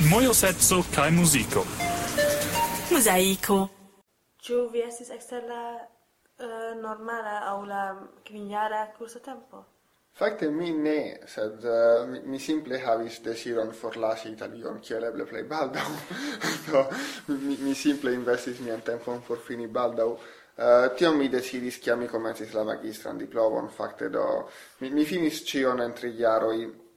mojoseco kai musico. Mosaico. Ĉu vi estis ekster la uh, normala aŭ la kvinjara kursa tempo? Fakte mi ne, sed uh, mi, mi simple havis desiron forlasi Italion kiel eble plej baldaŭ. Do mi, mi simple investis mian tempon por fini baldaŭ. Uh, tion mi decidis kiam mi komencis la magistran diplomon, fakte do mi, mi finis ĉion en tri jaroj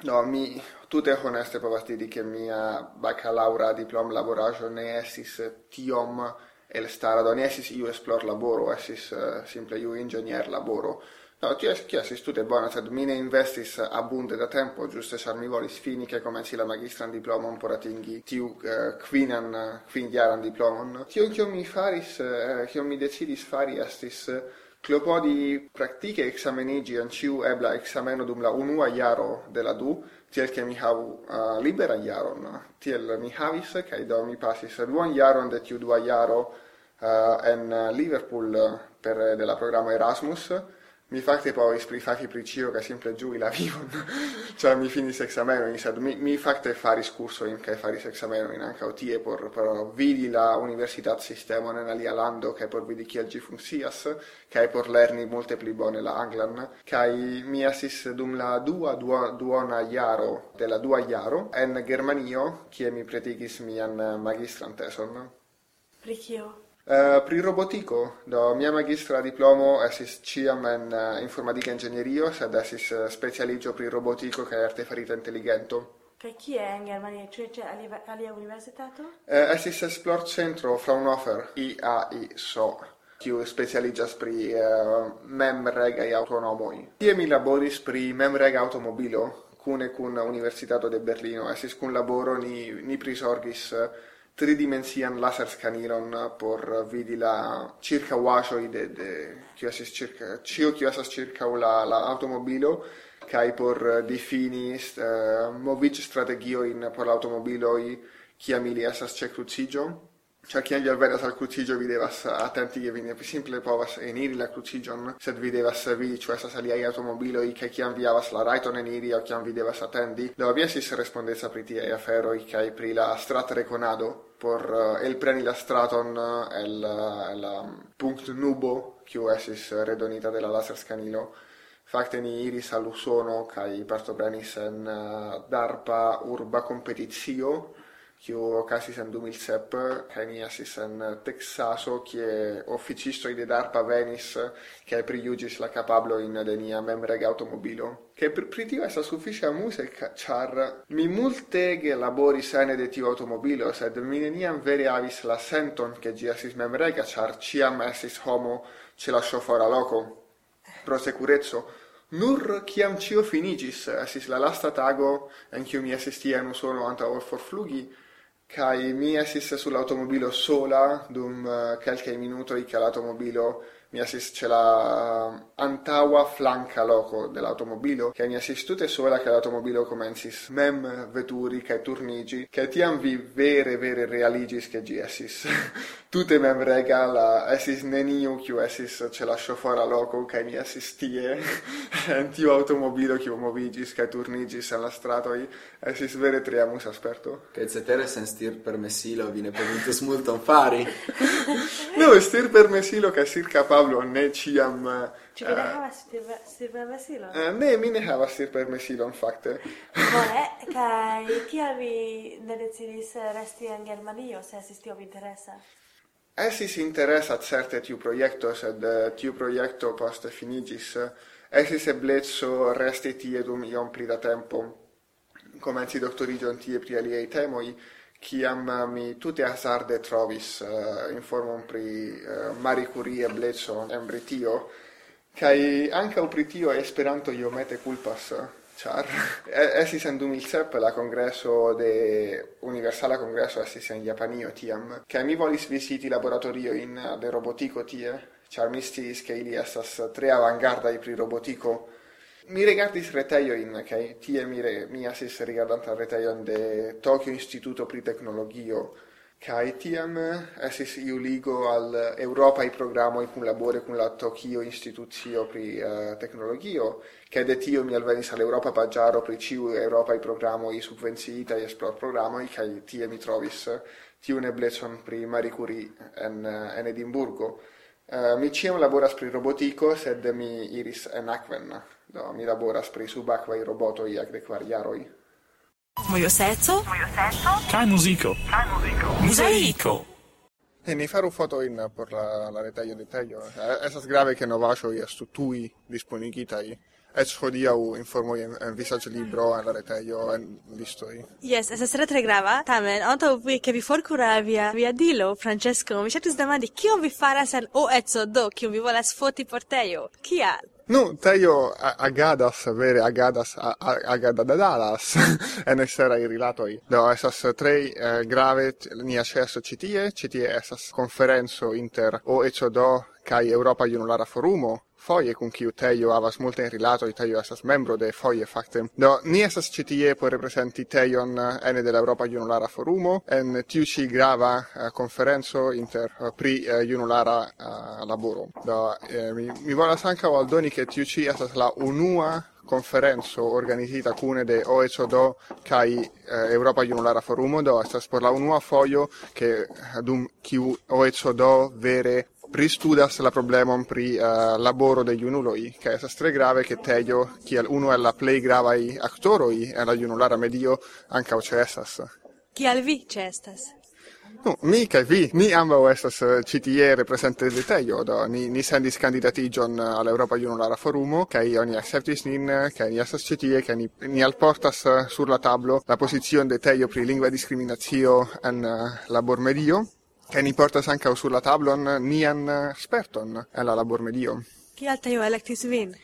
No, mi tute honeste povas diri che mia baccalaura diplom laborajo ne estis tiom el stara do ne estis iu esplor laboro, estis uh, eh, simple iu ingegner laboro. No, ti es che estis bona, sed mine investis abunde da tempo, giuste char mi volis fini che comenci la magistran diplomon por atingi tiu uh, quinan, quinjaran diplomon. Tio, cio mi faris, eh, uh, cio mi decidis fari estis uh, clopodi practice examenigi an ciu ebla ekzameno dum la unua iaro de la du, tiel che mi havu uh, libera iaron, Tiel mi havis, cae do mi passis duan iaron de tiu dua iaro uh, en Liverpool per de la programma Erasmus, mi fakte povis prifafi pri cio kaj simple giui la vivon. cioè mi finis ekzamenojn, sed mi, mi fakte faris kursojn kaj faris exameno in anca otie por, por vidi la universitatsistemon en alia lando kaj por vidi kiel gi funkcias kaj por lerni multe pli bone la anglan. Kaj mi estis dum la dua, dua duona iaro, de la dua iaro, en Germanio, kie mi pretigis mian magistran teson. Pri kio? Uh, pri robotico do mia magistra diplomo esis ciam en eh, uh, informatica ingegnerio, sed esis uh, eh, specialigio pri robotiko cae artefarita intelligento. Kaj kie en Germanio, ĉu ĉe alia, alia universitato? Eh, esplor centro Fraunhofer IAISO, kiu specialiĝas pri eh, memregaj autonomoi. Tie mi laboris pri memrega automobilo, cune cun Universitato de Berlino. Estis cun laboro ni ni prisorgis eh, tridimensian laser scaniron por vidi la circa uacioi de, de che esas circa cio che esas circa la, la automobilo kai por defini uh, eh, movic strategio in por automobiloi chi amili esas ce crucigio Cioè, chi angel veras al crucigio videvas attenti che vini simple povas eniri la crucigion, sed videvas vidi, cioè sa automobilo i che chi viavas la raiton eniri, o chi videvas attendi, do aviasis respondezza pri tie afero, i cae pri la strat reconado, por eh, uh, elpreni la straton eh, el eh, la um, punct nubo kiu esis redonita de la laserskanilo fakte ni iris al Usono kai partoprenis en uh, DARPA urba competizio kiu okazis en 2007 kaj mi asis en Texaso kie oficistoj de DARPA venis kaj prijuĝis la kapablojn de nia memrega automobilo. che per pritio essa suffice a musica char mi multege labori sene de tiu automobilo sed mi neniam vere avis la senton che gi asis memrega char ciam esis homo ce la sciofora loco pro securezzo nur ciam cio finigis esis la lasta tago en cium mi esis tian usono anta or forflugi, Kaj mi estis sull'automobile sola dum eh, qualche minuto kaj la aŭtomobilo mi assist ce la um, antaua flanca loco dell'automobilo che mi assistute sola che l'automobilo comencis mem veturi che turnigi che tiam vi vere vere realigis che gi essis tutte mem regala la neniu kiu essis ce la chauffora loco che mi assistie en tiu automobilo che movigis che turnigis en la stratoi essis vere triamus asperto che cetere sen stir permessilo vi ne povintus multon fari. No stir permessilo che circa Pavlo ne ciam... Ci vi uh, eh, havas sirpermesilon? Eh, ne, mi ne havas sirpermesilon, facte. Bone, kaj kial vi ne decidis resti in Germanio, se estis vi interesa? Esis eh, interesa certe tiu proiecto, sed tiu proiecto poste finigis. Esis eblezzo resti tie dum iom pli da tempo. Comenzi doctorigion tie pri aliei temoi, kiam eh, mi tute hazarde trovis uh, informon pri eh, uh, Marie Curie Bleson en Britio kai anche pri tio Esperanto iomete culpas char esis en 2007 la congresso de Universala Congresso esis en Japanio tiam kai mi volis visiti laboratorio in de robotico tie char mi stis ke ili estas tre avangarda pri robotico Mi rigardis reteioin, kai tie mi, re, mi asis rigardanta reteion de Tokyo Instituto pri Tecnologio, kai tiam asis iu ligo al Europa i programma in labore con la Tokyo Instituzio pri uh, Tecnologio, che de tio mi alvenis al Europa Pagiaro pri ciu Europae i subvenciita i esplor programoi, kai tie mi trovis tiun eblecon pri Marie Curie en, eh, en Edimburgo, Uh, mi ciam laboras pri robotico, sed mi iris en akven. Do, mi laboras pri subakvaj robotoi ac de quariaroi. Mojo seco? Mojo seco? Kaj musico? Kaj musico? Muzaiko! E eh, ni faru foto in por la, la retaio de Tello. Eh, esas grave che novascio estu tui disponigitai eĉ hodiaŭ informoj en, en vizaĝlibro, en la retejo, en listoj. Yes, estas tre tre grava. Tamen, antaŭ vi ke vi forkura via via dilo, Francesco, mi ŝatus demandi kion vi faras en oeco do, kion vi volas foti por tejo. Kial? Nu, teio agadas, vere agadas, agadadadas, en eserai rilatoi. Do, esas tre eh, grave nia cesso citie, citie esas conferenzo inter OECODO kai Europa Junulara Forumo, foie con kiu teio avas multe in rilato i teio estas membro de foie factem. do ni estas citie po por teion eh, ene de Junulara Forumo en tiu ci grava eh, uh, conferenzo inter uh, pri uh, junulara laboro do mi, mi volas ankaŭ aldoni che tiu ci estas la unua conferenzo organizita cune de OECD kai eh, Europa Junulara Forumo do estas por la unua foio che dum kiu OECD vere pristudas la problemon pri uh, laboro de junuloi, ca esas tre grave che Tejo, kiel uno el la plei gravai actoroi en la junulara medio, anca o cesas. Kial vi cestas? No, mi kai vi, ni ambau estas eh, CTE represente de Tejo, do ni, ni sendis candidatigion eh, al Europa Junulara Forumo, kai oni acceptis nin, kai ni estas CTE, kai ni, ni alportas sur la tablo la posizion de Tejo pri lingua discriminatio en uh, labor medio, che ni portas anche sulla tablon nian sperton alla labor medio. alta io electis vin?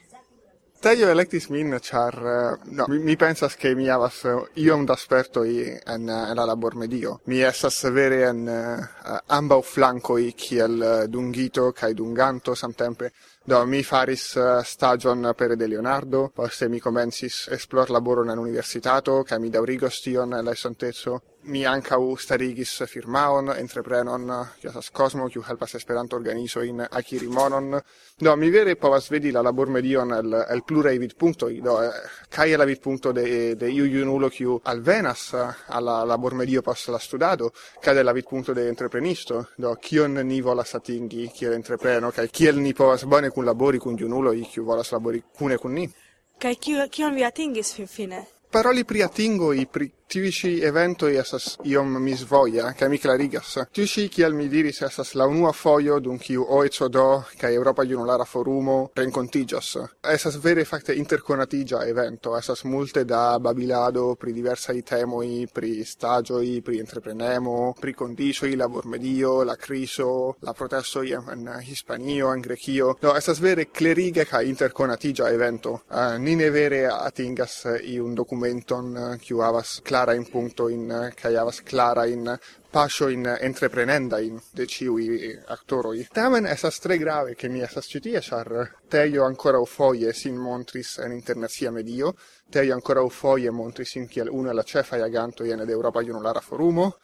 Teio electis min, char, no, mi, mi pensas che mi havas iom da sperto en, en la labor medio. Mi esas vere en uh, ambau flancoi kiel dungito cae dunganto samtempe. Do, mi faris uh, stagion per de Leonardo, poste mi comensis esplor laboron en universitato, cae mi daurigos tion la esontezzo mi ankaŭ starigis firmaon, entreprenon, kiu estas Cosmo, kiu helpas Esperanto organizo in akiri monon. Do mi vere povas vedi la labormedion el el plurai vid punto do eh, kaj la vidpunkto de de iu junulo kiu alvenas alla labormedio post la studado, kaj de la vidpunkto de entreprenisto, do kion ni volas atingi kiel entrepreno kaj kiel ni povas bone kunlabori kun junuloj kiu volas labori kune kun ni. Kaj kion vi atingis finfine? Paroli pri i pri Tivi ci i esas iom misvoia, ca mi clarigas. Tivi ci, kiel mi diris, esas la unua foio dun kiu OECD ca Europa Junulara Forumo rencontigas. Esas vere facte interconatigia evento, esas multe da babilado pri diversai temoi, pri stagioi, pri entreprenemo, pri condicioi, labor medio, la criso, la protesto i en Hispanio, en grechio No, esas vere cleriga ca interconatigia evento. Eh, uh, nine vere atingas eh, iun documenton, eh, kiu avas clara in punto in eh, kai avas clara in eh, pascio in eh, entreprenenda in de ciui actoroi. Tamen esas tre grave che mi esas citia, char teio ancora u foie sin montris en internazia medio, teio ancora u foie montris in kiel una la cefa iaganto ien de Europa Junulara Forumo,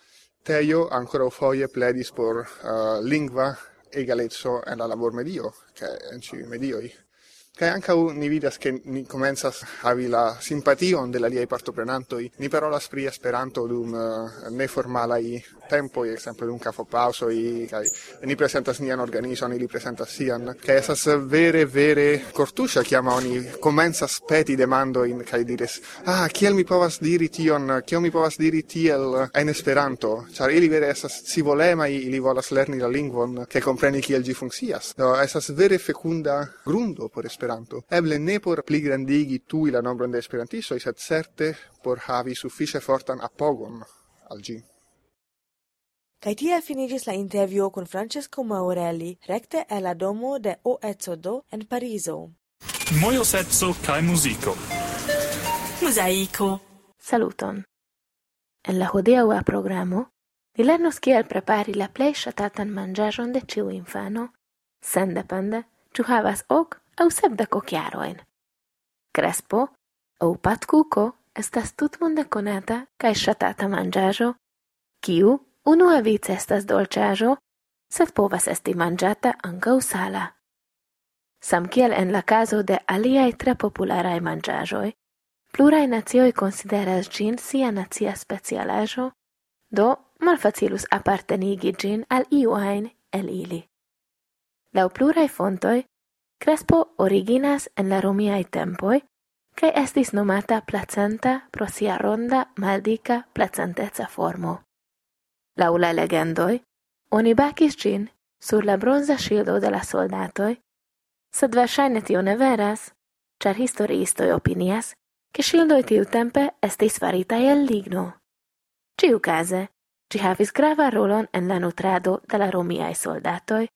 teio ancora u foie pledis por uh, lingua egalezzo en la labor medio, che en ciui medioi. Kai anche ni vidas che ni comenzas havi la simpation de la prenanto i Ni parolas pri Esperanto dum uh, neformalaj dun ekzemple dum i kai ni prezentas nian organizon, li presenta sian. che esas vere vere kortuŝa chiama oni speti peti demandojn kai dires "Ah, kiel mi povas diri tion? Kiel mi povas diri tiel en Esperanto?" char ili vere volema i ili volas lerni la lingvon, compreni chi kiel gi funcias Do esas vere fecunda grundo por Esperanto Esperanto. Eble ne por pligrandigi tui la nombron de Esperantistoi, sed certe por havi suffice fortan apogon al gi. Kai tia finigis la intervio con Francesco Maurelli, recte el la domo de Oecodo en Parizo. Mojoseco kai musico. Mosaico. Saluton. En la hodiaŭa programo Ni lernos kiel prepari la plej ŝatatan manĝaĵon de ĉiu infano, sendepende ĉu havas ok au sepdek cociaroin. Crespo au patkuko estas tut tutmonde conata kaj ŝatata manĝaĵo, kiu unuavice estas dolĉaĵo, sed povas esti manĝata ancau sala. Samkiel en la caso de aliai tre popularaj mangiajoi, pluraj nacioj konsideras gin sia nacia specialaĵo, do malfacilus apartenigi gin al iu ajn el ili. Lau pluraj fontoj, Crespo originas en la romiaj tempoi, kaj estis nomata placenta pro sia ronda maldika placenteca formo. Laŭ legendoi, oni bakis ĝin sur la bronza ŝildo de la soldatoj, sed verŝajne tio ne veras, ĉar historiistoj opinias, ke ŝildoj tiutempe estis faritaj el ligno. Ĉiukaze, ĝi havis gravan rolon en la nutrado de la romiaj soldatoj,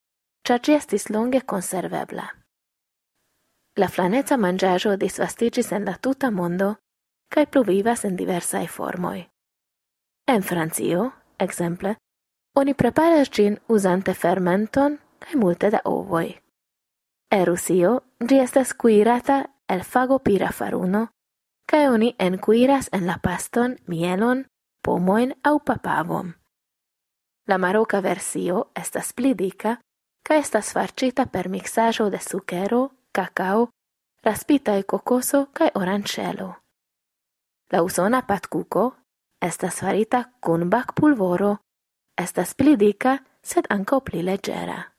ĉar ĝi estis longe konservebla. La flaneca mangiajo disvastigis en la tuta mondo, cae pluvivas en diversae formoi. En Francio, exemple, oni preparas gin usante fermenton cae multe da ovoi. E Rusio, gi estas cuirata el fago pira faruno, cae oni encuiras en la paston mielon, pomoin au papavom. La maroca versio estas pli dica, ca estas farcita per mixajo de sucero cacao, raspita e cocoso cae orancelo. La usona patcuco estas farita cun bac pulvoro, estas pli dica, sed anco pli leggera.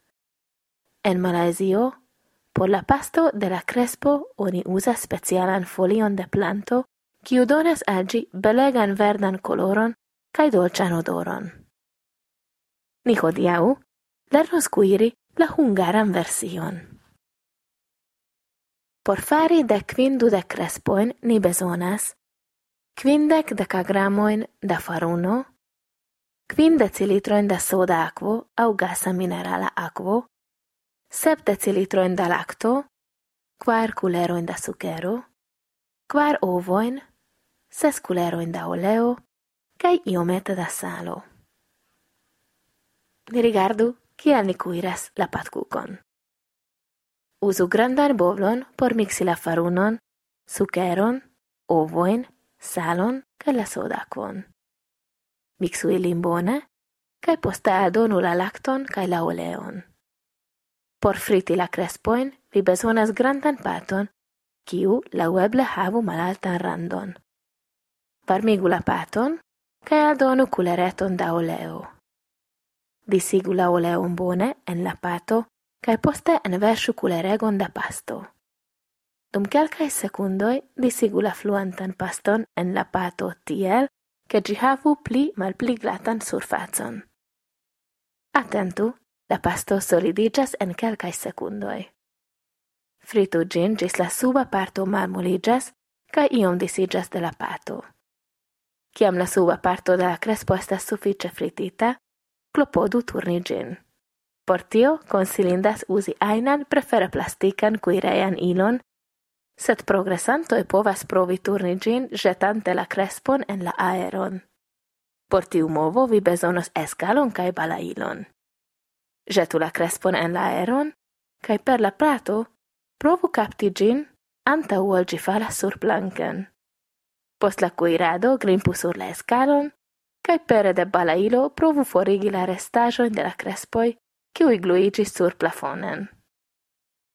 En Malaisio, por la pasto de la crespo oni usa specialan folion de planto, kiu donas al belegan verdan coloron cae dolcian odoron. Ni hodiau lernos cuiri la hungaran version. Por fari de kvin dudek crespoin ni besonas. Quindec decagramoin da faruno, quin decilitroin da soda aquo au gasa minerala aquo, sep decilitroin da lacto, quar culeroin da sucero, quar ovoin, ses culeroin da oleo, cae iomete da salo. Ni rigardu, kiel ni cuiras la patcucon. Usu grandan bovlon por mixi la farunon, sukeron, ovoin, salon kaj la sodakvon. Mixu ilin bone, kaj poste adonu la lacton kaj la oleon. Por friti la crespoin, vi bezonas grandan paton, kiu laueble havu malaltan randon. Varmigu la paton, kaj adonu culereton da oleo. Disigu la oleon bone en la pato, cae poste enversu culeregon da pasto. Dum quelcae secundoi disigu la fluantan paston en la pato tiel, che gi havu pli mal pli glatan surfacon. Atentu, la pasto solidigas en quelcae secundoi. Fritu gin gis la suba parto malmuliĝas ca iom disigas de la pato. Kiam la suba parto de la crespo estas suffice fritita, klopodu turni gin. Por tio consilindas usi ainan prefere plastican cuirean ilon, sed progresantoj povas provi turni gin jetante la crespon en la aeron. Por tiu movo vi bezonos escalon cae balailon. Jetu la crespon en la aeron cae per la prato, provu capti gin anta uol gi falas sur planken. Post la cuirado grimpu sur la escalon, cae pere de balailo provu forigi la restajoin de la crespoi kiuj gluigis sur plafonen.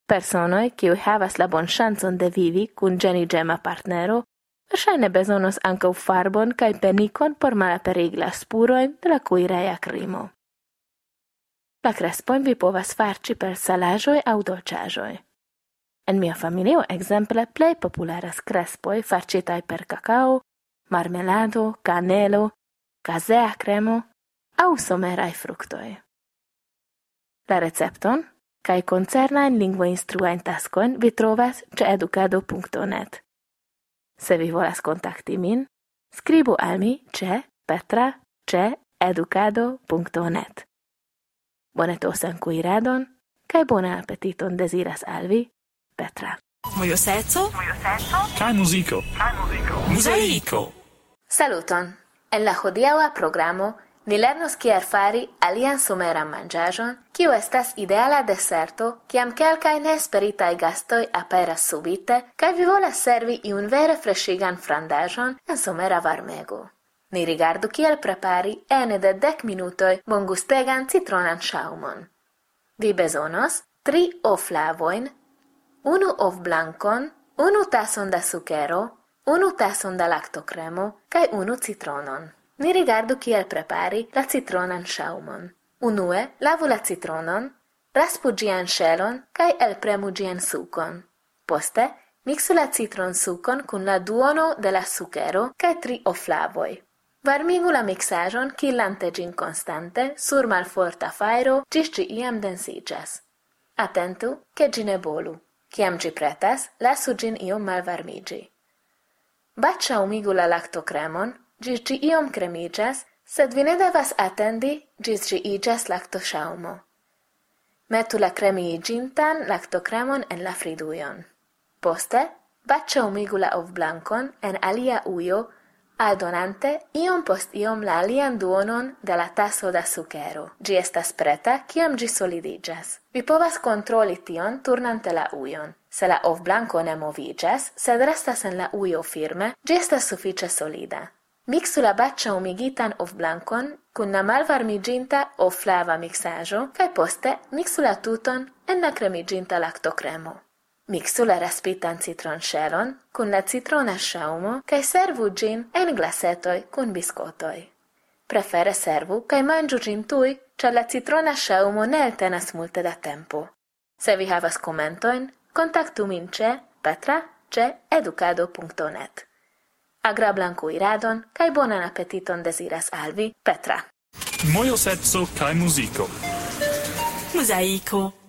Personoi, kiu havas la bon chanson de vivi kun ĝenigema partnero, verŝajne bezonos ankaŭ farbon kaj penikon por malaperigi la spurojn de la kuireja krimo. La krespojn vi povas farci per salaĵoj aŭ dolĉaĵoj. En mia familio exemple, plej popularas krespoj farcitaj per kakao, marmelado, canelo, casea cremo, aŭ someraj fruktoj. La recepton cae concerna in lingua instruentascon vi trovas ce educado.net. Se vi volas kontakti min, scribu al mi ce petra ce educado.net. Bonetosan kuiradon kai bonan appetiton deziras al vi, Petra. Mojo seco? Mojo seco? Kaj muziko? Kaj muziko? Muzaiko! Saluton! En la hodiaŭa programo Ni lernos kiel fari alian someran manĝaĵon, kiu estas ideala deserto, kiam kelkaj neesperitaj gastoj aperas subite kaj vi volas servi iun vere freŝigan frandaĵon en somera varmego. Ni rigardu kiel prepari ene de dek minutoj bongustegan citronan ŝaŭmon. Vi bezonos tri oflavojn, unu ovblankon, unu tason da sukero, unu tason da laktocremo kaj unu citronon. Ne rigardu kiel prepari la citronan ŝaŭmon. Unue lavu la citronon, raspu ĝian ŝelon kaj elpremu ĝian sukon. Poste miksu la citronsukon kun la duono de la sukero kaj tri oflavoi. Varmigu la miksaĵon kilante ĝin konstante sur malforta fajro ĝis ĝi iam densiĝas. Atentu, ke ĝi bolu. Kiam ĝi pretas, lasu ĝin iom malvarmiĝi. Baĉa umigu la laktocremon, gis gi iom cremigas, sed vi ne devas attendi gis gi igas lactosciaumo. Metu la cremiigintan lactocremon en la friduion. Poste, baccia umigula ov blancon en alia uio, aldonante iom post iom la alian duonon de la tasso da sucero. Gi estas preta, ciam gi solidigas. Vi povas controli tion turnante la uion. Se la ov blanco ne movigas, sed restas en la uio firme, gi estas suffice solida. Miksu la baĉo of ovblankon kun la malvarmiĝinta ovflava miksaĵo kaj poste miksu la tuton en la kremiĝinta laktokremo. Miksu la raspitan citronŝelon kun la citrona ŝaŭmo kaj servu ĝin en glasetoj kun biskotoj. Prefere servu kaj manĝu ĝin tuj, ĉar la citrona ŝaŭmo ne eltenas multe da tempo. Se vi havas komentojn, kontaktu min ĉe petra ĉe edukado.net. Agra blanco iradon kaj bonan apetiton deziras al Petra. Mojo serco kaj muziko. Muzaiko.